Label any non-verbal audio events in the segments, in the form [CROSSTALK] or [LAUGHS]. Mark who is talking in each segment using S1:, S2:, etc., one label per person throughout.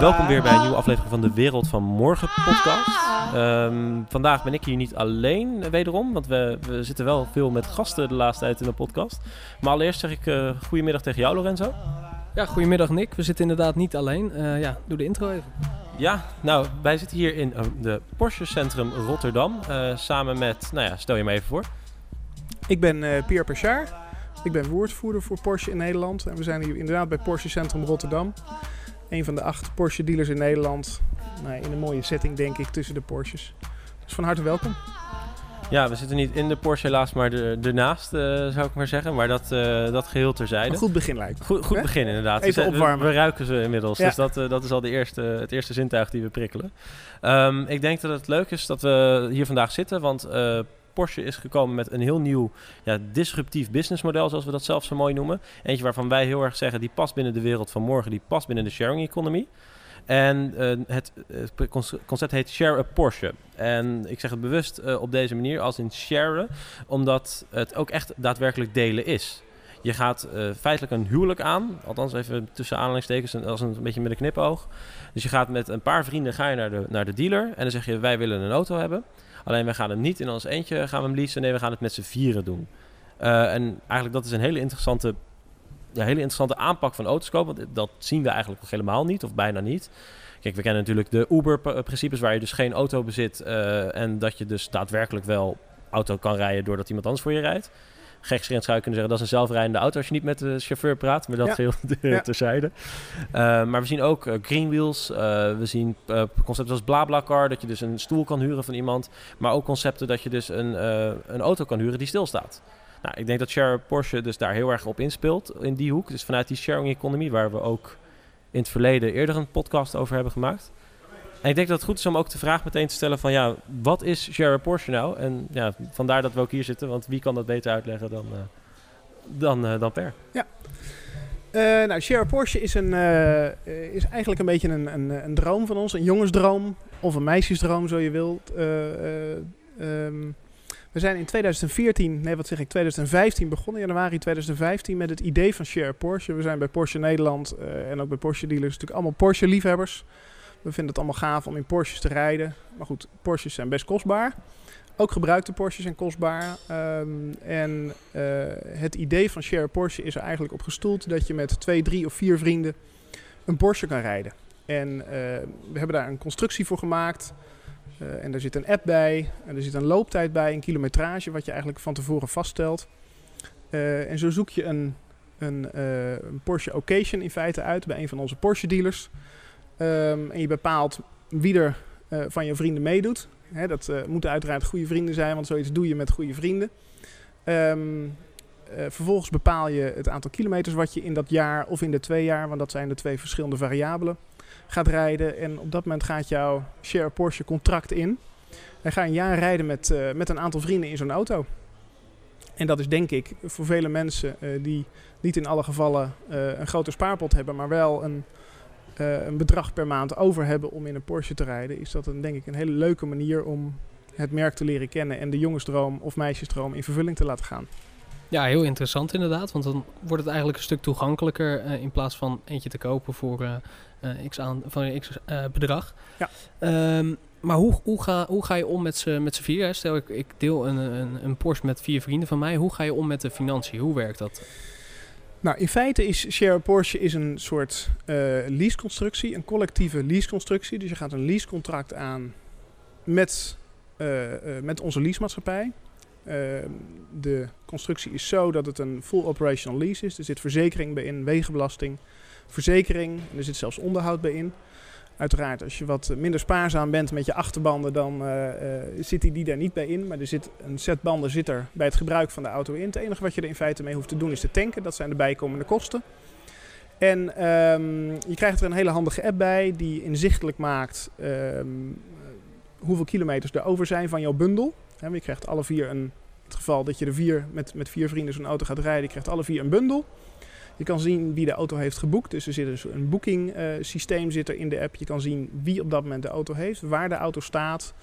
S1: Welkom weer bij een nieuwe aflevering van de Wereld van Morgen podcast. Ehm, vandaag ben ik hier niet alleen eh, wederom, want we, we zitten wel veel met gasten de laatste tijd in de podcast. Maar allereerst zeg ik uh, goedemiddag tegen jou Lorenzo.
S2: Ja, goedemiddag Nick. We zitten inderdaad niet alleen. Uh, ja, doe de intro even.
S1: Ja, nou, wij zitten hier in de Porsche Centrum Rotterdam. samen met, nou ja, stel je me even voor.
S3: Ik ben Pierre Perchard. Ik ben woordvoerder voor Porsche in Nederland. En we zijn hier inderdaad bij Porsche Centrum Rotterdam. Een van de acht Porsche dealers in Nederland. Nou, in een mooie setting, denk ik, tussen de Porsches. Dus van harte welkom.
S1: Ja, we zitten niet in de Porsche helaas, maar de, ernaast uh, zou ik maar zeggen. Maar dat, uh, dat geheel terzijde.
S3: Een goed begin lijkt
S1: Goed, goed begin inderdaad.
S3: Even
S1: dus,
S3: opwarmen.
S1: We, ruiken ze inmiddels, ja. dus dat, uh, dat is al de eerste, het eerste zintuig die we prikkelen. Um, ik denk dat het leuk is dat we hier vandaag zitten, want Porsche is gekomen met een heel nieuw ja, disruptief businessmodel, zoals we dat zelf zo mooi noemen. Eentje waarvan wij heel erg zeggen, die past binnen de wereld van morgen, die past binnen de sharing economy. En uh, het, concept heet Share a Porsche. En ik zeg het bewust uh, op deze manier, als in sharen, omdat het ook echt daadwerkelijk delen is. Je gaat uh, feitelijk een huwelijk aan, althans even tussen aanhalingstekens, als een, een beetje met een knipoog. Dus je gaat met een paar vrienden ga je naar, de, naar de dealer en dan zeg je wij willen een auto hebben. Alleen wij gaan het niet in ons eentje gaan we hem leasen. Nee, we gaan het met z'n vieren doen. Uh, en eigenlijk dat is een hele interessante, ja, hele interessante aanpak van auto's kopen. Want dat zien we eigenlijk nog helemaal niet, of bijna niet. Kijk, we kennen natuurlijk de Uber-principes waar je dus geen auto bezit. Uh, en dat je dus daadwerkelijk wel auto kan rijden doordat iemand anders voor je rijdt. Gekscherend zou je kunnen zeggen, dat is een zelfrijdende auto als je niet met de chauffeur praat. Maar dat ja. [LAUGHS] terzijde. Uh, maar we zien ook uh, green wheels. Uh, we zien concepten als BlaBlaCar, dat je dus een stoel kan huren van iemand. Maar ook concepten dat je dus een, een auto kan huren die stilstaat. Nou, ik denk dat Share Porsche dus daar heel erg op inspeelt in die hoek. Dus vanuit die sharing economy, waar we ook in het verleden eerder een podcast over hebben gemaakt. Ik denk dat het goed is om ook de vraag meteen te stellen van ja, wat is Share Porsche nou? En ja, vandaar dat we ook hier zitten, want wie kan dat beter uitleggen dan, uh, dan, uh, dan Per?
S3: Ja. Uh, nou, Share Porsche is, een, is eigenlijk een beetje een, een, een, droom van ons, een jongensdroom of een meisjesdroom, zo je wilt. Um, we zijn in 2014, nee wat zeg ik, 2015 begonnen, januari 2015, met het idee van Share Porsche. We zijn bij Porsche Nederland en ook bij Porsche dealers natuurlijk allemaal Porsche liefhebbers. We vinden het allemaal gaaf om in Porsches te rijden. Maar goed, Porsches zijn best kostbaar. Ook gebruikte Porsches zijn kostbaar. Um, en uh, het idee van Share Porsche is er eigenlijk op gestoeld dat je met twee, drie of vier vrienden een Porsche kan rijden. En uh, we hebben daar een constructie voor gemaakt. Uh, en daar zit een app bij. En er zit een looptijd bij, een kilometrage, wat je eigenlijk van tevoren vaststelt. en zo zoek je een, een, een Porsche Occasion in feite uit bij een van onze Porsche dealers. Um, en je bepaalt wie er uh, van je vrienden meedoet. Hè, dat uh, moeten uiteraard goede vrienden zijn, want zoiets doe je met goede vrienden. Um, uh, vervolgens bepaal je het aantal kilometers wat je in dat jaar of in de twee jaar, want dat zijn de twee verschillende variabelen, gaat rijden. En op dat moment gaat jouw Share Porsche contract in. En ga een jaar rijden met, met een aantal vrienden in zo'n auto. En dat is denk ik voor vele mensen die niet in alle gevallen een grote spaarpot hebben, maar wel een uh, een bedrag per maand over hebben om in een Porsche te rijden, is dat een, denk ik een hele leuke manier om het merk te leren kennen en de jongensdroom of meisjesdroom in vervulling te laten gaan.
S2: Ja, heel interessant inderdaad, want dan wordt het eigenlijk een stuk toegankelijker uh, in plaats van eentje te kopen voor uh, x, aan, van x bedrag.
S3: Ja.
S2: Um, maar hoe, hoe, ga, hoe ga je om met z'n vier? Stel ik, ik deel een, een, een Porsche met vier vrienden van mij. Hoe ga je om met de financiën? Hoe werkt dat?
S3: Nou, in feite is Share Porsche is een soort uh, leaseconstructie, een collectieve leaseconstructie. Dus je gaat een leasecontract aan met, uh, uh, met onze leasemaatschappij. de constructie is zo dat het een full operational lease is. Er zit verzekering bij in, wegenbelasting, verzekering. En er zit zelfs onderhoud bij in. Uiteraard, als je wat minder spaarzaam bent met je achterbanden, dan uh, uh, zit die, die daar niet bij in. Maar er zit een set banden zit er bij het gebruik van de auto in. Het enige wat je er in feite mee hoeft te doen is te tanken. Dat zijn de bijkomende kosten. En um, je krijgt er een hele handige app bij die inzichtelijk maakt um, hoeveel kilometers er over zijn van jouw bundel. He, je krijgt alle vier een, het geval dat je er vier met, met vier vrienden zo'n auto gaat rijden, je krijgt alle vier een bundel. Je kan zien wie de auto heeft geboekt. Dus er zit dus een booking uh, systeem zit er in de app. Je kan zien wie op dat moment de auto heeft, waar de auto staat,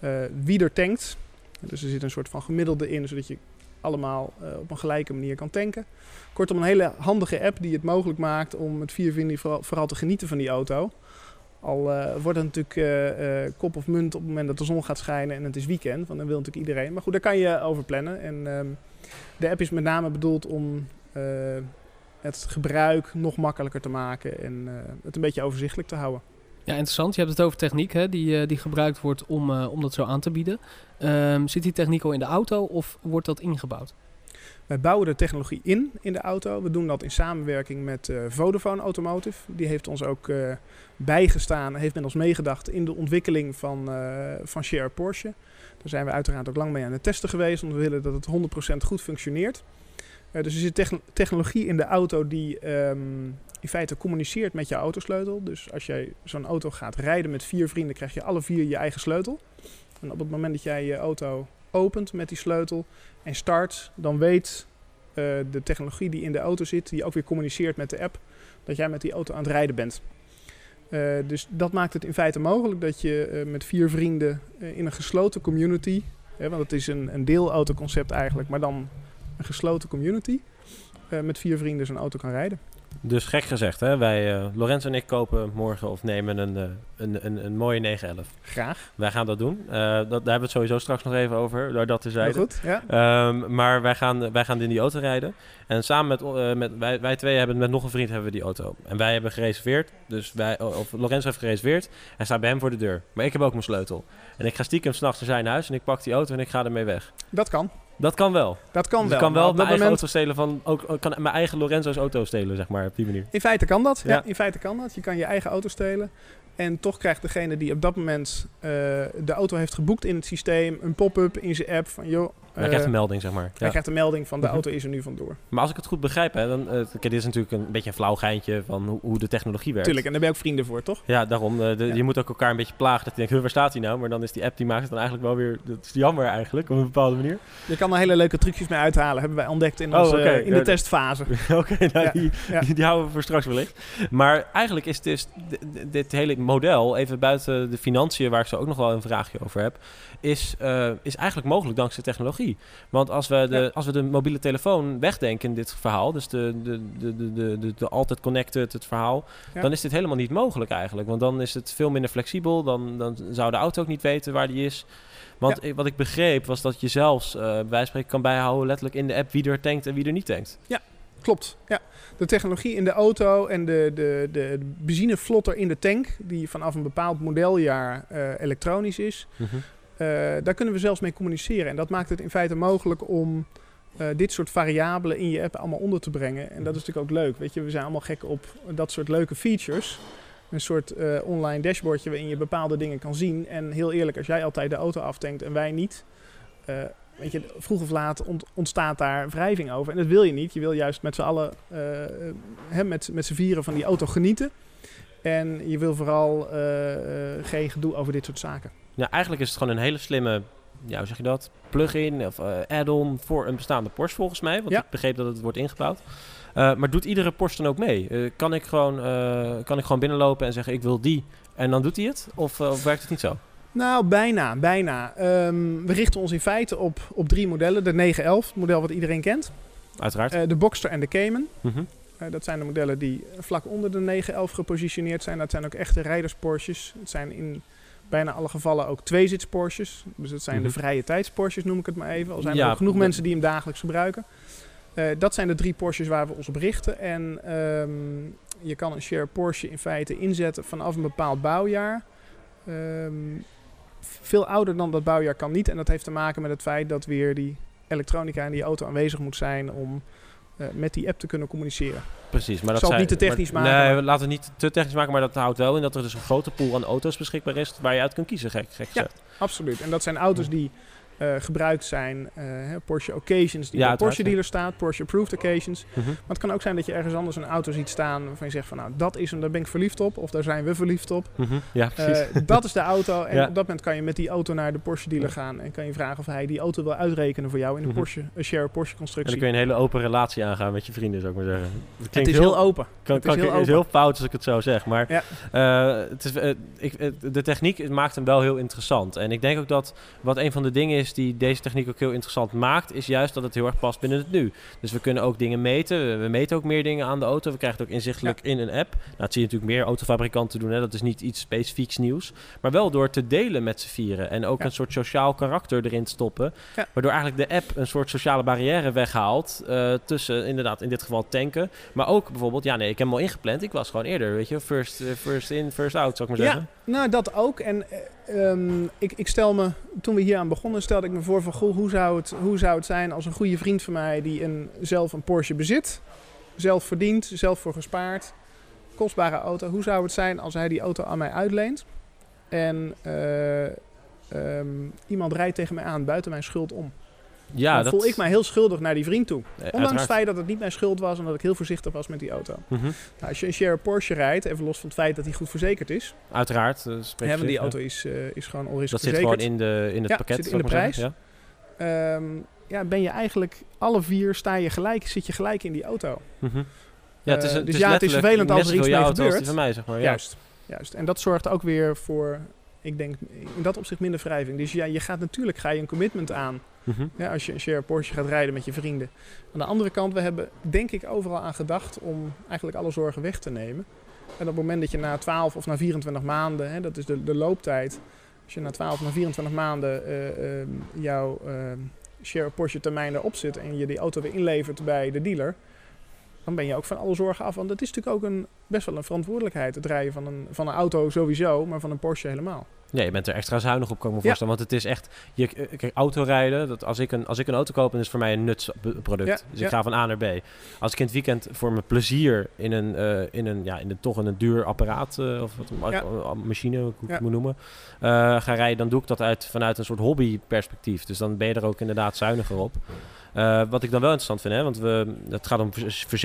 S3: uh, wie er tankt. Dus er zit een soort van gemiddelde in, zodat je allemaal op een gelijke manier kan tanken. Kortom, een hele handige app die het mogelijk maakt om met vier vooral, vooral te genieten van die auto. Al wordt het natuurlijk kop of munt op het moment dat de zon gaat schijnen en het is weekend. Want dan wil natuurlijk iedereen. Maar goed, daar kan je over plannen. En ehm, de app is met name bedoeld om het gebruik nog makkelijker te maken en het een beetje overzichtelijk te houden.
S2: Ja, interessant. Je hebt het over techniek hè, die, uh, die gebruikt wordt om, uh, om dat zo aan te bieden. Um, zit die techniek al in de auto of wordt dat ingebouwd?
S3: Wij bouwen de technologie in in de auto. We doen dat in samenwerking met uh, Vodafone Automotive. Die heeft ons ook bijgestaan, heeft met ons meegedacht in de ontwikkeling van, van Share Porsche. Daar zijn we uiteraard ook lang mee aan het testen geweest, want we willen dat het 100% goed functioneert. Dus er zit technologie in de auto die um, in feite communiceert met je autosleutel. Dus als jij zo'n auto gaat rijden met vier vrienden, krijg je alle vier je eigen sleutel. En op het moment dat jij je auto opent met die sleutel en start, dan weet uh, de technologie die in de auto zit, die ook weer communiceert met de app, dat jij met die auto aan het rijden bent. Uh, dus dat maakt het in feite mogelijk dat je met vier vrienden in een gesloten community, hè, want het is een, een deelautoconcept eigenlijk, maar dan een gesloten community, met vier vrienden zo'n auto kan rijden.
S1: Dus gek gezegd, hè, wij, uh, Lorenzo en ik kopen morgen of nemen een, uh, een, een, een mooie 911.
S3: Graag.
S1: Wij gaan dat doen. Uh, dat, daar hebben we het sowieso straks nog even over, door dat te zijn.
S3: goed, ja.
S1: Um, maar wij gaan, wij gaan in die auto rijden. En samen met, met wij, wij twee hebben met nog een vriend hebben we die auto. En wij hebben gereserveerd, dus wij, of Lorenzo heeft gereserveerd en staat bij hem voor de deur. Maar ik heb ook mijn sleutel. En ik ga stiekem s'nachts naar zijn huis en ik pak die auto en ik ga ermee weg.
S3: Dat kan.
S1: Dat kan wel.
S3: Dat kan
S1: dus
S3: wel.
S1: Ik kan wel mijn eigen auto stelen van ook kan mijn eigen Lorenzo's auto stelen, zeg maar, op die manier.
S3: In feite kan dat. Ja. in feite kan dat. Je kan je eigen auto stelen. En toch krijgt degene die op dat moment uh, de auto heeft geboekt in het systeem een pop-up in zijn app van joh,
S1: hij krijgt een melding, zeg maar.
S3: Hij krijgt een melding van de auto is er nu vandoor.
S1: Maar als ik het goed begrijp, hè, dan, kijk, dit is natuurlijk een beetje een flauw geintje van hoe, hoe, de technologie werkt.
S3: Tuurlijk, en daar ben je ook vrienden voor, toch?
S1: Ja, daarom. De, ja. Je moet ook elkaar een beetje plagen. Dat je denkt, waar staat hij nou? Maar dan is die app, die maakt het dan eigenlijk wel weer... Dat is jammer eigenlijk, op een bepaalde manier.
S3: Je kan er hele leuke trucjes mee uithalen. Hebben wij ontdekt in, onze, oh, okay. in de testfase. [LAUGHS]
S1: Oké, okay, nou, die, die, die, houden we voor straks wellicht. Maar eigenlijk is dus dit hele model, even buiten de financiën, waar ik zo ook nog wel een vraagje over heb, is, uh, is eigenlijk mogelijk dankzij technologie. Want als we de, ja. als we de mobiele telefoon wegdenken in dit verhaal, dus de, de, de, de, de, de, de altijd connected, het verhaal, ja. dan is dit helemaal niet mogelijk eigenlijk. Want dan is het veel minder flexibel, dan, dan zou de auto ook niet weten waar die is. Want ja. wat ik begreep was dat je zelfs uh, bij spreken kan bijhouden letterlijk in de app wie er tankt en wie er niet tankt.
S3: Ja, klopt. Ja. De technologie in de auto en de, de, de benzinevlotter in de tank, die vanaf een bepaald modeljaar uh, elektronisch is, mm -hmm. Uh, daar kunnen we zelfs mee communiceren. En dat maakt het in feite mogelijk om uh, dit soort variabelen in je app allemaal onder te brengen. En dat is natuurlijk ook leuk. Weet je, we zijn allemaal gek op dat soort leuke features. Een soort uh, online dashboardje waarin je bepaalde dingen kan zien. En heel eerlijk, als jij altijd de auto aftankt en wij niet. weet je, vroeg of laat ont ontstaat daar wrijving over. En dat wil je niet. Je wil juist met z'n allen, hè, met, met z'n vieren van die auto genieten. En je wil vooral geen gedoe over dit soort zaken.
S1: Ja, eigenlijk is het gewoon een hele slimme, ja, hoe zeg je dat? Plugin of uh, add-on voor een bestaande Porsche volgens mij. Want
S3: ja.
S1: ik begreep dat het wordt ingebouwd. Uh, maar doet iedere Porsche dan ook mee? Uh, kan, ik gewoon, kan ik gewoon binnenlopen en zeggen ik wil die en dan doet hij het? Of, of werkt het niet zo?
S3: Nou, bijna, bijna. Um, we richten ons in feite op, op drie modellen. De 911, het model wat iedereen kent.
S1: Uiteraard.
S3: de Boxster en de Cayman.
S1: -hmm.
S3: dat zijn de modellen die vlak onder de 911 gepositioneerd zijn. Dat zijn ook echte rijders Porsches. Het zijn in bijna alle gevallen ook tweezits Porsches. Dus dat zijn mm -hmm. de vrije tijds Porsches, noem ik het maar even. Al zijn ja, er ook genoeg mensen die hem dagelijks gebruiken. Uh, dat zijn de drie Porsches waar we ons op richten. En um, je kan een share Porsche in feite inzetten vanaf een bepaald bouwjaar. Um, veel ouder dan dat bouwjaar kan niet. En dat heeft te maken met het feit dat weer die elektronica in die auto aanwezig moet zijn om uh, met die app te kunnen communiceren.
S1: Precies, maar dat
S3: zal
S1: zijn,
S3: niet te technisch
S1: maar,
S3: maken.
S1: Nee, maar... laten we niet te technisch maken, maar dat houdt wel in dat er dus een grote pool aan auto's beschikbaar is waar je uit kunt kiezen, gek, gek
S3: ja, absoluut. En dat zijn auto's die uh, gebruikt zijn, uh, Porsche Occasions die ja, bij Porsche dealer staat, Porsche Approved Occasions.
S1: -hmm.
S3: Maar het kan ook zijn dat je ergens anders een auto ziet staan waarvan je zegt van nou dat is hem, daar ben ik verliefd op of daar zijn we verliefd op.
S1: -hmm. Ja, precies.
S3: Uh, [LAUGHS] dat is de auto en ja. op dat moment kan je met die auto naar de Porsche dealer gaan en kan je vragen of hij die auto wil uitrekenen voor jou in een
S1: Mhm.
S3: Porsche, een share Porsche constructie.
S1: En dan kun je een hele open relatie aangaan met je vrienden, zou ik maar zeggen. Het,
S3: het is heel, open.
S1: Kan,
S3: het
S1: kan,
S3: is heel,
S1: is
S3: open.
S1: heel fout als ik het zo zeg, maar
S3: Ja.
S1: eh, het is, eh, ik, eh, de techniek maakt hem wel heel interessant. En ik denk ook dat wat een van de dingen is is die deze techniek ook heel interessant maakt, is juist dat het heel erg past binnen het nu. Dus we kunnen ook dingen meten. We meten ook meer dingen aan de auto. We krijgen het ook inzichtelijk in een app. Nou, dat zie je natuurlijk meer autofabrikanten doen. Hè. Dat is niet iets specifieks nieuws. Maar wel door te delen met z'n vieren. En ook
S3: Ja.
S1: een soort sociaal karakter erin te stoppen.
S3: Ja.
S1: Waardoor eigenlijk de app een soort sociale barrière weghaalt. eh, tussen inderdaad in dit geval tanken. Maar ook bijvoorbeeld, ja nee, ik heb hem al ingepland. Ik was gewoon eerder, weet je. First, eh, first in, first out, zou ik maar
S3: Ja.
S1: zeggen.
S3: Nou, dat ook. En eh, ehm, ik, ik stel me, toen we hier aan begonnen, stelde ik me voor van, goh, hoe zou, het, hoe zou het zijn als een goede vriend van mij die een, zelf een Porsche bezit, zelf verdient, zelf voor gespaard, kostbare auto, hoe zou het zijn als hij die auto aan mij uitleent en eh, ehm, iemand rijdt tegen mij aan buiten mijn schuld om.
S1: Ja,
S3: dan
S1: dat
S3: voel ik mij heel schuldig naar die vriend toe.
S1: eh,
S3: Ondanks
S1: uiteraard.
S3: het feit dat het niet mijn schuld was en dat ik heel voorzichtig was met die auto.
S1: Mhm.
S3: Nou, als je een share Porsche rijdt, even los van het feit dat hij goed verzekerd is,
S1: Uiteraard. eh,
S3: hè, want
S1: voor
S3: die auto
S1: ja.
S3: is, eh, is gewoon all-risk
S1: Dat zit gewoon in, de, in het
S3: Ja,
S1: pakket.
S3: zit in de
S1: maar zeggen.
S3: Ehm, ja, ben je eigenlijk alle vier sta je gelijk, zit je gelijk in die auto.
S1: Ja. Mhm. Ja, het is,
S3: Eh, dus
S1: het
S3: ja, het is vervelend als er iets mee gebeurt.
S1: die van mij, zeg maar. Ja.
S3: Juist, juist. En dat zorgt ook weer voor, ik denk, in dat opzicht minder wrijving. Dus ja, je gaat natuurlijk ga je een commitment aan
S1: Mhm.
S3: ja, als je een share Porsche gaat rijden met je vrienden. Aan de andere kant, we hebben denk ik overal aan gedacht om eigenlijk alle zorgen weg te nemen. En op het moment dat je na 12 of na 24 maanden, hè, dat is de, de looptijd, als je na 12 of na 24 maanden eh, ehm, jouw ehm, share Porsche termijn erop zit en je die auto weer inlevert bij de dealer, dan ben je ook van alle zorgen af. Want het is natuurlijk ook een, best wel een verantwoordelijkheid, het rijden van een, van een auto sowieso, maar van een Porsche helemaal.
S1: Ja, je bent er extra zuinig op, kan ik me
S3: Ja.
S1: voorstellen. Want het is echt... Je, eh, kijk, autorijden, dat als, ik een, als ik een auto koop, dan is het voor mij een nutsproduct.
S3: Ja,
S1: dus
S3: ja.
S1: ik ga van A naar B. Als ik in het weekend voor mijn plezier in een, eh, in een, ja, in een toch in een duur apparaat... eh, of wat, machine, hoe ik
S3: Ja.
S1: het moet noemen... ga rijden, dan doe ik dat uit, vanuit een soort hobbyperspectief. Dus dan ben je er ook inderdaad zuiniger op. Wat ik dan wel interessant vind, hè, want we, het gaat om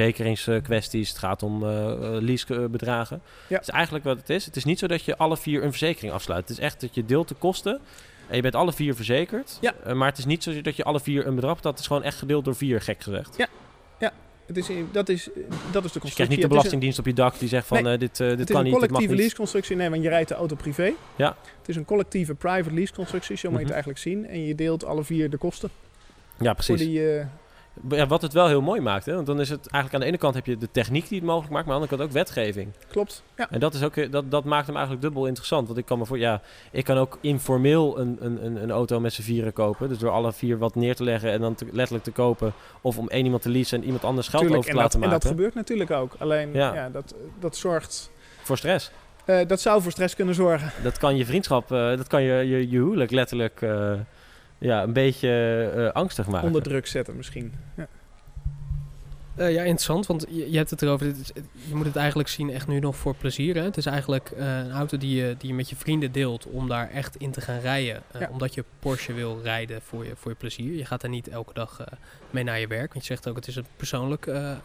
S1: verzekeringskwesties, het gaat om eh, leasebedragen.
S3: Ja.
S1: Het is eigenlijk wat het is. Het is niet zo dat je alle vier een verzekering afsluit. Het is echt dat je deelt de kosten en je bent alle vier verzekerd.
S3: Ja.
S1: Eh, maar het is niet zo dat je alle vier een bedrag. Het is gewoon echt gedeeld door vier, gek gezegd.
S3: Ja. Het is, dat, is, dat is de
S1: Dus je
S3: constructie.
S1: krijgt niet de
S3: Het is een-
S1: belastingdienst op je dak die zegt van
S3: Nee,
S1: eh, dit, eh, dit
S3: Het is
S1: kan
S3: een
S1: niet, dit mag
S3: collectieve
S1: niet.
S3: leaseconstructie. Nee, want je rijdt de auto privé.
S1: Ja.
S3: Het is een collectieve private leaseconstructie, zo moet je
S1: Mhm.
S3: het eigenlijk zien. En je deelt alle vier de kosten
S1: Ja,
S3: voor
S1: precies.
S3: die...
S1: Ja, wat het wel heel mooi maakt. Hè? Want dan is het eigenlijk aan de ene kant heb je de techniek die het mogelijk maakt, maar aan de andere kant ook wetgeving.
S3: klopt. Ja.
S1: En dat, is ook, eh, dat, dat maakt hem eigenlijk dubbel interessant. Want ik kan me voor, ja, ik kan ook informeel een, een, een, een auto met z'n vieren kopen. Dus door alle vier wat neer te leggen en dan te- letterlijk te kopen. Of om één iemand te leasen en iemand anders geld
S3: Tuurlijk,
S1: over te
S3: dat,
S1: laten
S3: en dat
S1: maken.
S3: gebeurt natuurlijk ook. Alleen, ja.
S1: Ja.
S3: dat, dat zorgt...
S1: voor stress.
S3: eh, dat zou voor stress kunnen zorgen.
S1: Dat kan je vriendschap, eh, dat kan je, je, je huwelijk letterlijk ja, een beetje eh, angstig maken.
S3: Onder druk zetten misschien. Ja.
S2: Eh, ja, interessant, want je, je hebt het erover. Dit is, je moet het eigenlijk zien echt nu nog voor plezier. Hè? Het is eigenlijk eh, een auto die je, die je met je vrienden deelt om daar echt in te gaan rijden. eh,
S3: Ja.
S2: Omdat je Porsche wil rijden voor je, voor je plezier. Je gaat er niet elke dag eh, mee naar je werk. Want je zegt ook, het is een persoonlijk eh, eh,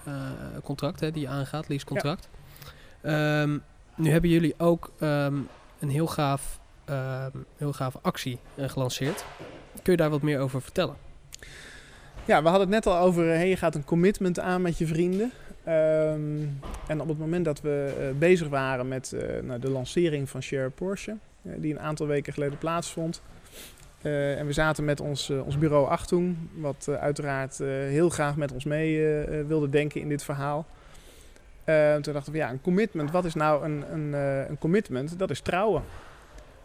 S2: contract hè, die je aangaat, leasecontract. Ehm, nu hebben jullie ook ehm, een heel gaaf, ehm, heel gave actie gelanceerd. Kun je daar wat meer over vertellen?
S3: Ja, we hadden het net al over, eh, je gaat een commitment aan met je vrienden. Ehm, en op het moment dat we eh, bezig waren met eh, nou, de lancering van Share Porsche, die een aantal weken geleden plaatsvond. en we zaten met ons, ons bureau Achtung, wat uiteraard heel graag met ons mee wilde denken in dit verhaal. Toen dachten we, ja, een commitment, wat is nou een, een, een commitment? Dat is trouwen.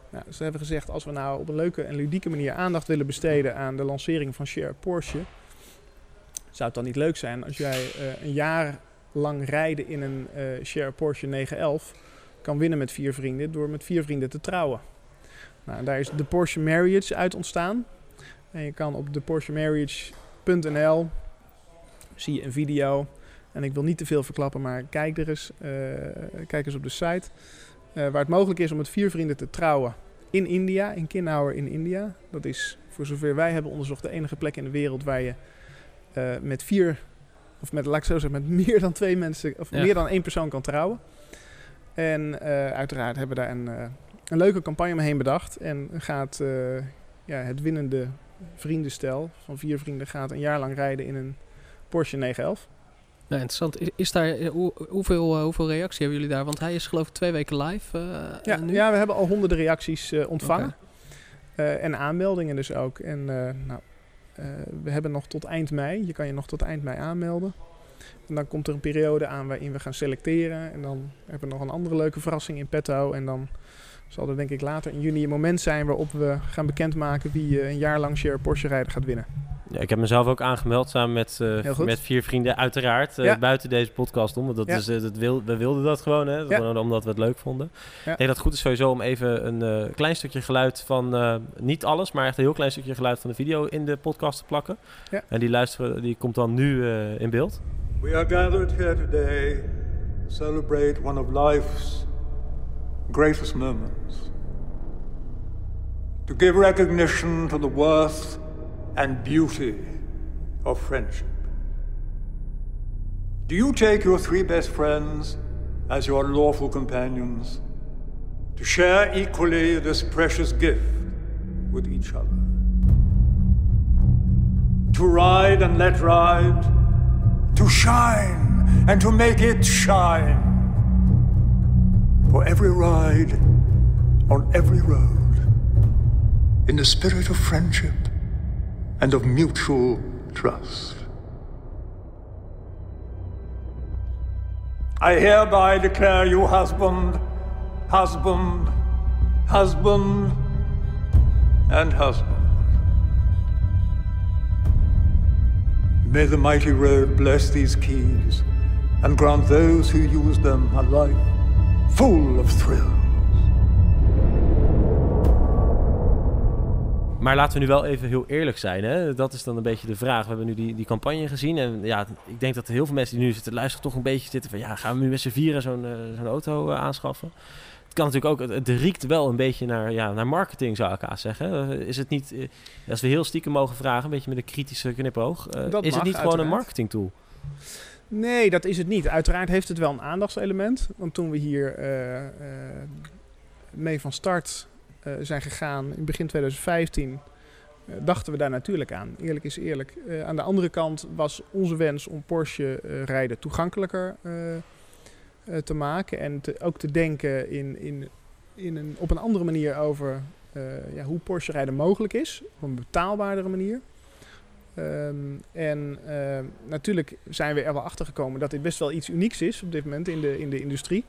S3: Nou, hebben gezegd, als we nou op een leuke en ludieke manier aandacht willen besteden aan de lancering van Share Porsche, zou het dan niet leuk zijn als jij eh, een jaar lang rijden in een eh, Share Porsche 911 kan winnen met vier vrienden door met vier vrienden te trouwen? Nou, daar is de Porsche Marriage uit ontstaan. En je kan op de PorscheMarriage.nl zie je een video. En ik wil niet te veel verklappen, maar kijk er eens, eh, kijk eens op de site. Eh, waar het mogelijk is om met vier vrienden te trouwen in India, in Kinauer in India. Dat is, voor zover wij hebben onderzocht, de enige plek in de wereld waar je eh, met vier, of met, laat ik zo zeggen, met meer dan twee mensen, of
S2: Ja.
S3: meer dan één persoon kan trouwen. En eh, uiteraard hebben we daar een, een leuke campagne omheen bedacht. En gaat ja, het winnende vriendenstel van vier vrienden gaat een jaar lang rijden in een Porsche 911.
S2: Nou, interessant. Is, is daar, eh, hoe, hoeveel, eh, hoeveel reactie hebben jullie daar? Want hij is geloof ik twee weken live eh,
S3: Ja,
S2: nu.
S3: ja, we hebben al honderden reacties ontvangen. en aanmeldingen dus ook. En nou, we hebben nog tot eind mei. Je kan je nog tot eind mei aanmelden. En dan komt er een periode aan waarin we gaan selecteren. En dan hebben we nog een andere leuke verrassing in petto. En dan zal er denk ik later in juni een moment zijn waarop we gaan bekendmaken wie een jaar lang Share Porsche rijden gaat winnen.
S1: Ja, ik heb mezelf ook aangemeld samen met, uh, met vier vrienden, uiteraard. Uh, Buiten deze podcast om. Want dat is, dat wil, we wilden dat gewoon, hè? Gewoon omdat we het leuk vonden. Ik denk dat het goed is sowieso om even een klein stukje geluid van, niet alles, maar echt een heel klein stukje geluid van de video in de podcast te plakken. En die luisteren, die komt dan nu in beeld. We are gathered here today to celebrate one of life's greatest moments. To give recognition to the worth and beauty of friendship. Do you take your three best friends as your lawful companions to share equally this precious gift with each other? To ride and let ride, to shine and to make it shine. For every ride on every road, in the spirit of friendship and of mutual trust. I hereby declare you husband, husband, husband, and husband. May the mighty road bless these keys and grant those who use them a life full of thrills. Maar laten we nu wel even heel eerlijk zijn. Hè? Dat is dan een beetje de vraag. We hebben nu die, die campagne gezien. En ja, ik denk dat heel veel mensen die nu zitten luisteren toch een beetje zitten van... Ja, gaan we nu met z'n vieren zo'n uh, zo'n auto uh, aanschaffen? Het kan natuurlijk ook... Het, het, riekt wel een beetje naar, ja, naar marketing, zou ik haast zeggen. Uh, is het niet... als we heel stiekem mogen vragen, een beetje met een kritische knipoog... is het niet uiteraard. gewoon een marketing tool?
S3: Nee, dat is het niet. Uiteraard heeft het wel een aandachtselement. Want toen we hier mee van start uh, zijn gegaan in begin 2015, uh, eh, dachten we daar natuurlijk aan. Eerlijk is eerlijk. Aan de andere kant was onze wens om Porsche rijden toegankelijker te maken. En ook te denken in, in, in op een andere manier over ja, hoe Porsche rijden mogelijk is. Op een betaalbaardere manier. Um, en uh, natuurlijk zijn we er wel achter gekomen dat dit best wel iets unieks is op dit moment in de, in de industrie.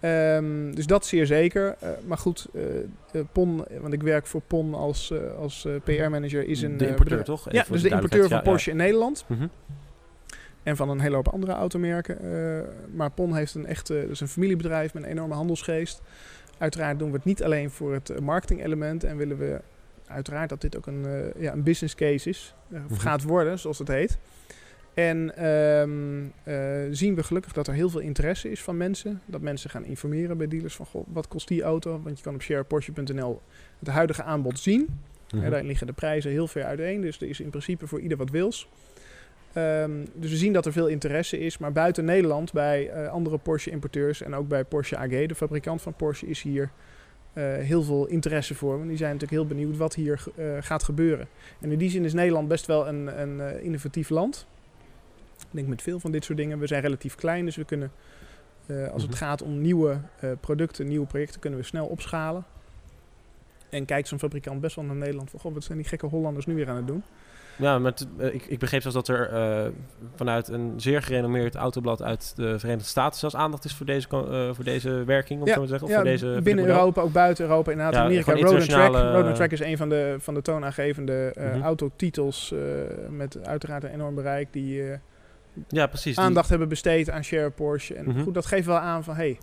S3: Um, dus dat zeer zeker. Uh, maar goed, uh, PON, want ik werk voor PON als, als PR-manager, is een...
S1: De importeur, toch?
S3: ja, dus de importeur van Porsche in Nederland. Mm -hmm. En van een hele hoop andere automerken. maar PON heeft een echte, dus een familiebedrijf met een enorme handelsgeest. Uiteraard doen we het niet alleen voor het marketing-element en willen we uiteraard dat dit ook een, ja, een business case is. Of mm -hmm. gaat worden, zoals het heet. En um, uh, zien we gelukkig dat er heel veel interesse is van mensen. Dat mensen gaan informeren bij dealers van goh, wat kost die auto? Want je kan op shareporsche.nl het huidige aanbod zien. Mm -hmm. ja, daar liggen de prijzen heel ver uiteen. Dus er is in principe voor ieder wat wils. Um, dus we zien dat er veel interesse is. Maar buiten Nederland, bij andere Porsche-importeurs en ook bij Porsche AG, de fabrikant van Porsche, is hier heel veel interesse voor. Want die zijn natuurlijk heel benieuwd wat hier gaat gebeuren. En in die zin is Nederland best wel een, een innovatief land. Ik denk met veel van dit soort dingen. We zijn relatief klein, dus we kunnen, uh, als het mhm. gaat om nieuwe uh, producten, nieuwe projecten, kunnen we snel opschalen. En kijkt zo'n fabrikant best wel naar Nederland van, goh, wat zijn die gekke Hollanders nu weer aan het doen?
S1: Ja, maar uh, ik, ik begreep zelfs dat er uh, vanuit een zeer gerenommeerd autoblad uit de Verenigde Staten zelfs aandacht is voor deze, uh, voor deze werking, om
S3: ja,
S1: zo te zeggen. Of
S3: ja,
S1: voor deze,
S3: binnen Europa, ook buiten Europa. Inderdaad, ja, Amerika, Road Track. Road Track is een van de, van de toonaangevende -hmm. autotitels met uiteraard een enorm bereik die
S1: ja, precies,
S3: aandacht die... hebben besteed aan Share Porsche. En -hmm. goed, dat geeft wel aan van hey,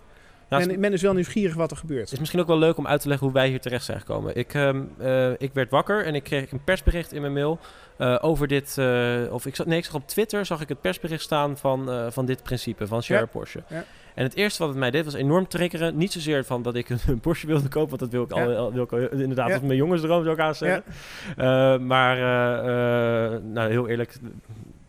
S3: men, men, is wel nieuwsgierig wat er gebeurt.
S1: Het is misschien ook wel leuk om uit te leggen hoe wij hier terecht zijn gekomen. Ik, um, uh, ik werd wakker en ik kreeg een persbericht in mijn mail uh, over dit. Uh, of ik zag, nee, ik zag op Twitter zag ik het persbericht staan van, van dit principe van Share ja. Porsche. Ja. En het eerste wat het mij deed was enorm triggeren. Niet zozeer van dat ik [LAUGHS] een Porsche wilde kopen, want dat wil ik, al, al, wil ik al, inderdaad, is mijn jongensdroom zou ik aan zeggen. maar nou, heel eerlijk,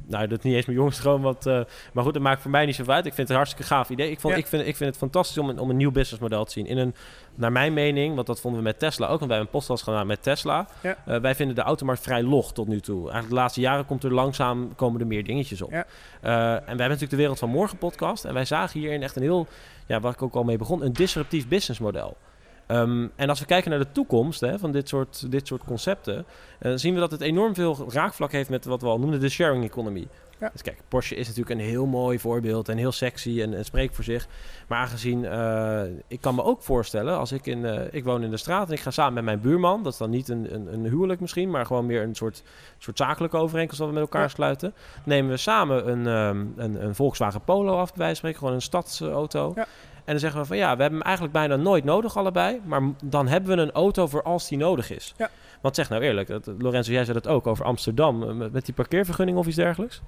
S1: nou, dat is niet eens mijn jongensdroom. Wat, uh, maar goed, dat maakt voor mij niet zo uit. Ik vind het een hartstikke gaaf idee. Ik, vond, ja. ik, vind, ik vind het fantastisch om een, om een nieuw businessmodel te zien. In een, naar mijn mening, want dat vonden we met Tesla ook. Want wij hebben een podcast gedaan met Tesla. Ja. Uh, wij vinden de automarkt vrij log tot nu toe. Eigenlijk de laatste jaren komt er langzaam komen er meer dingetjes op. Ja. Uh, en wij hebben natuurlijk de Wereld van Morgen podcast. En wij zagen hierin echt een heel, ja, waar ik ook al mee begon, een disruptief businessmodel. Ehm, en als we kijken naar de toekomst hè, van dit soort, dit soort concepten, dan zien we dat het enorm veel raakvlak heeft met wat we al noemden de sharing economy.
S3: Ja.
S1: Dus kijk, Porsche is natuurlijk een heel mooi voorbeeld en heel sexy en, en spreekt voor zich. Maar aangezien, eh, ik kan me ook voorstellen, als ik in, eh, ik woon in de straat en ik ga samen met mijn buurman, dat is dan niet een, een, een huwelijk misschien, maar gewoon meer een soort, soort zakelijke overeenkomst dat we met elkaar
S3: Ja.
S1: sluiten. Nemen we samen een, ehm, een, een Volkswagen Polo af, bij wijze van spreken, gewoon een stadsauto.
S3: Ja.
S1: En dan zeggen we van ja, we hebben hem eigenlijk bijna nooit nodig allebei, maar dan hebben we een auto voor als die nodig is.
S3: Ja.
S1: Want zeg nou eerlijk, dat, Lorenzo, jij zei dat ook over Amsterdam, eh, met, met die parkeervergunning of iets dergelijks.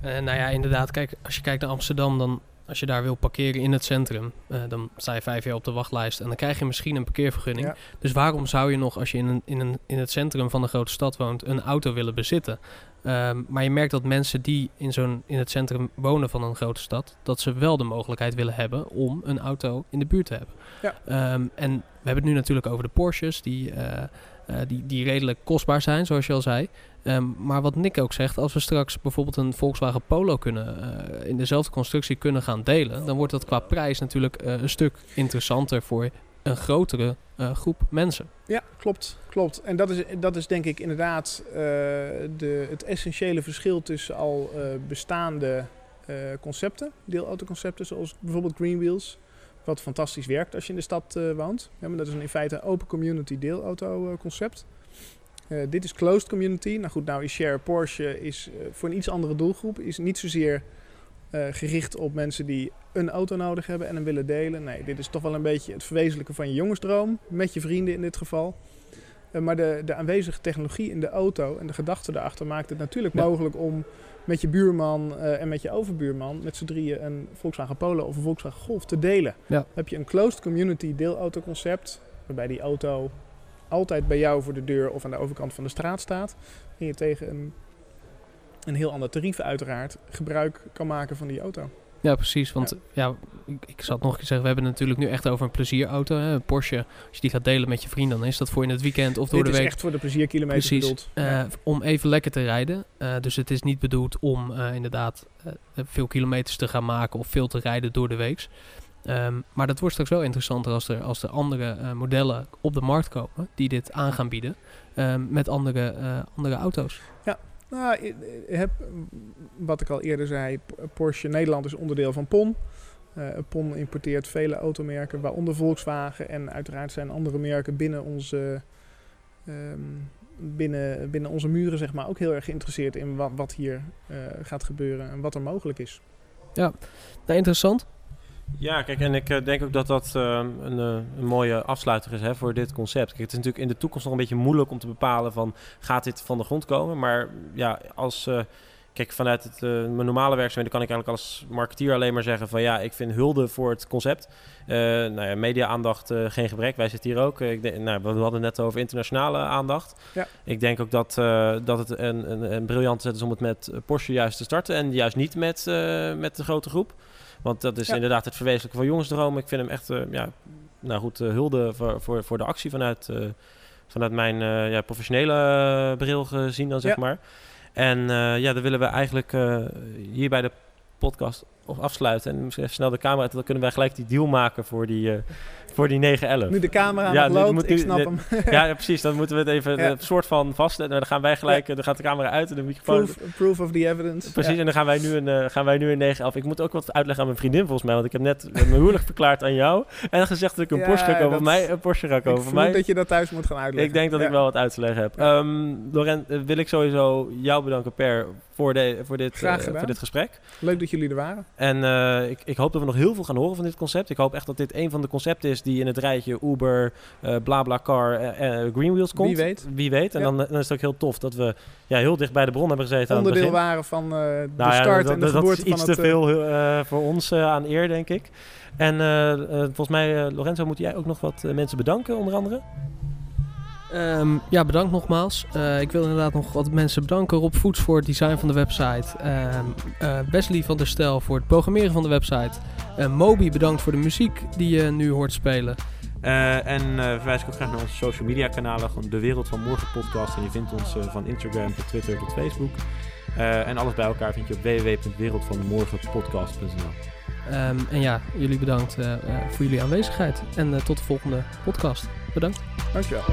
S2: Eh, nou ja, inderdaad. Kijk, als je kijkt naar Amsterdam, dan als je daar wil parkeren in het centrum, eh, dan sta je vijf jaar op de wachtlijst en dan krijg je misschien een parkeervergunning.
S3: Ja.
S2: Dus waarom zou je nog, als je in, een, in, een, in het centrum van een grote stad woont, een auto willen bezitten? Ehm, maar je merkt dat mensen die in, zo'n, in het centrum wonen van een grote stad, dat ze wel de mogelijkheid willen hebben om een auto in de buurt te hebben.
S3: Ja.
S2: Ehm, en we hebben het nu natuurlijk over de Porsches, die, eh, eh, die, die redelijk kostbaar zijn, zoals je al zei. Ehm, maar wat Nick ook zegt, als we straks bijvoorbeeld een Volkswagen Polo kunnen, eh, in dezelfde constructie kunnen gaan delen, dan wordt dat qua prijs natuurlijk eh, een stuk interessanter voor een grotere eh, groep mensen.
S3: Ja, klopt. klopt. En dat is, dat is denk ik inderdaad de, het essentiële verschil tussen al bestaande concepten, deelautoconcepten, zoals bijvoorbeeld Green Wheels, wat fantastisch werkt als je in de stad woont. Ja, maar dat is een in feite een open community deelauto concept. Eh, dit is closed community. Nou goed, nou is Share Porsche is eh, voor een iets andere doelgroep. Is niet zozeer eh, gericht op mensen die een auto nodig hebben en hem willen delen. Nee, dit is toch wel een beetje het verwezenlijken van je jongensdroom. Met je vrienden in dit geval. Maar de, de aanwezige technologie in de auto en de gedachte daarachter maakt het natuurlijk
S2: Ja.
S3: mogelijk om met je buurman en met je overbuurman met z'n drieën een Volkswagen Polo of een Volkswagen Golf te delen.
S2: Ja.
S3: Dan heb je een closed community deelautoconcept waarbij die auto altijd bij jou voor de deur of aan de overkant van de straat staat. En je tegen een, een heel ander tarief uiteraard gebruik kan maken van die auto.
S2: Ja, precies. Want ja, ik, ik zat nog eens zeggen, we hebben het natuurlijk nu echt over een plezierauto. Hè? Een Porsche, als je die gaat delen met je vrienden, dan is dat voor in het weekend of door
S3: Dit
S2: de
S3: is
S2: week.
S3: echt voor de plezierkilometer
S2: Precies.
S3: bedoeld. Ja.
S2: Om even lekker te rijden. Eh, dus het is niet bedoeld om eh, inderdaad veel kilometers te gaan maken of veel te rijden door de week. Ehm, maar dat wordt straks wel interessanter als er, als er andere eh, modellen op de markt komen die dit aan gaan bieden ehm, met andere, eh, andere auto's.
S3: Nou, ik ik heb, wat ik al eerder zei, Porsche Nederland is onderdeel van PON. Eh, PON importeert vele automerken, waaronder Volkswagen. En uiteraard zijn andere merken binnen onze, ehm, binnen, binnen onze muren zeg maar, ook heel erg geïnteresseerd in wat, wat hier gaat gebeuren en wat er mogelijk is.
S2: Nou, interessant.
S1: Ja, kijk, en ik eh, denk ook dat dat eh, een, eh, een mooie afsluiter is hè, voor dit concept. Kijk, het is natuurlijk in de toekomst nog een beetje moeilijk om te bepalen van gaat dit van de grond komen. Maar ja, als eh, kijk vanuit het, mijn normale werkzaamheden kan ik eigenlijk als marketeer alleen maar zeggen van ja, ik vind hulde voor het concept. Nou ja, media-aandacht geen gebrek. Wij zitten hier ook. Ik denk, nou, we hadden het net over internationale aandacht.
S3: Ja.
S1: Ik denk ook dat, dat het een, een, een briljante zet is om het met Porsche juist te starten en juist niet met, met de grote groep. Want dat is
S3: Ja.
S1: inderdaad het verwezenlijken van jongensdroom. Ik vind hem echt, eh, ja, nou goed, eh, hulde voor, voor, voor de actie vanuit, eh, vanuit mijn ja, professionele bril gezien dan, zeg
S3: Ja.
S1: maar. En ja, dan willen we eigenlijk hier bij de podcast afsluiten. En misschien even snel de camera uit, dan kunnen wij gelijk die deal maken voor die, voor die 911.
S3: Nu de camera
S1: Ja,
S3: loopt,
S1: moet
S3: ik snap
S1: dit-
S3: hem.
S1: ja, [LAUGHS] ja, precies. Dan moeten we het even
S3: Ja.
S1: een soort van vastzetten. Dan gaan wij gelijk, eh, dan gaat de camera uit en de microfoon...
S3: Proof, proof of the evidence.
S1: Precies, en dan gaan wij nu een, eh, gaan wij nu een 911. Ik moet ook wat uitleggen aan mijn vriendin volgens mij, want ik heb net mijn huwelijk verklaard aan jou. En gezegd dat ik een Porsche
S3: dat-
S1: Voor mij een Porsche ga
S3: Ik
S1: mij,
S3: dat je dat thuis moet gaan uitleggen.
S1: ik denk dat ik wel wat uit te leggen heb.
S3: Ja.
S1: Ehm Laurent, eh, wil ik sowieso jou bedanken Per voor, de, voor, dit, voor dit gesprek.
S3: Leuk dat jullie er waren.
S1: En ik, ik hoop dat we nog heel veel gaan horen van dit concept. Ik hoop echt dat dit een van de concepten is die in het rijtje Uber, eh BlaBlaCar, eh, Greenwheels komt.
S3: Wie weet.
S1: Wie weet. En
S3: Ja.
S1: dan, dan is het ook heel tof dat we ja, heel dicht bij de bron hebben gezeten aan het
S3: Onderdeel
S1: begin.
S3: waren van de
S1: Nou
S3: start
S1: dat,
S3: en de
S1: dat, dat
S3: geboorte
S1: is iets
S3: van
S1: te veel voor ons aan eer, denk ik. En volgens mij, Lorenzo, moet jij ook nog wat mensen bedanken, onder andere?
S2: Ehm, ja, bedankt nogmaals. Eh, ik wil inderdaad nog wat mensen bedanken. Rob Voets voor het design van de website. Eh, Wesley van der Stel voor het programmeren van de website. Eh, Moby bedankt voor de muziek die je nu hoort spelen.
S1: En verwijs ik ook graag naar onze social media kanalen. Gewoon de Wereld van Morgen podcast. En je vindt ons van Instagram tot Twitter tot Facebook. En alles bij elkaar vind je op www.wereldvanmorgenpodcast.nl
S2: Ehm, en ja, jullie bedankt voor jullie aanwezigheid. En tot de volgende podcast. Bedankt.
S3: Dankjewel.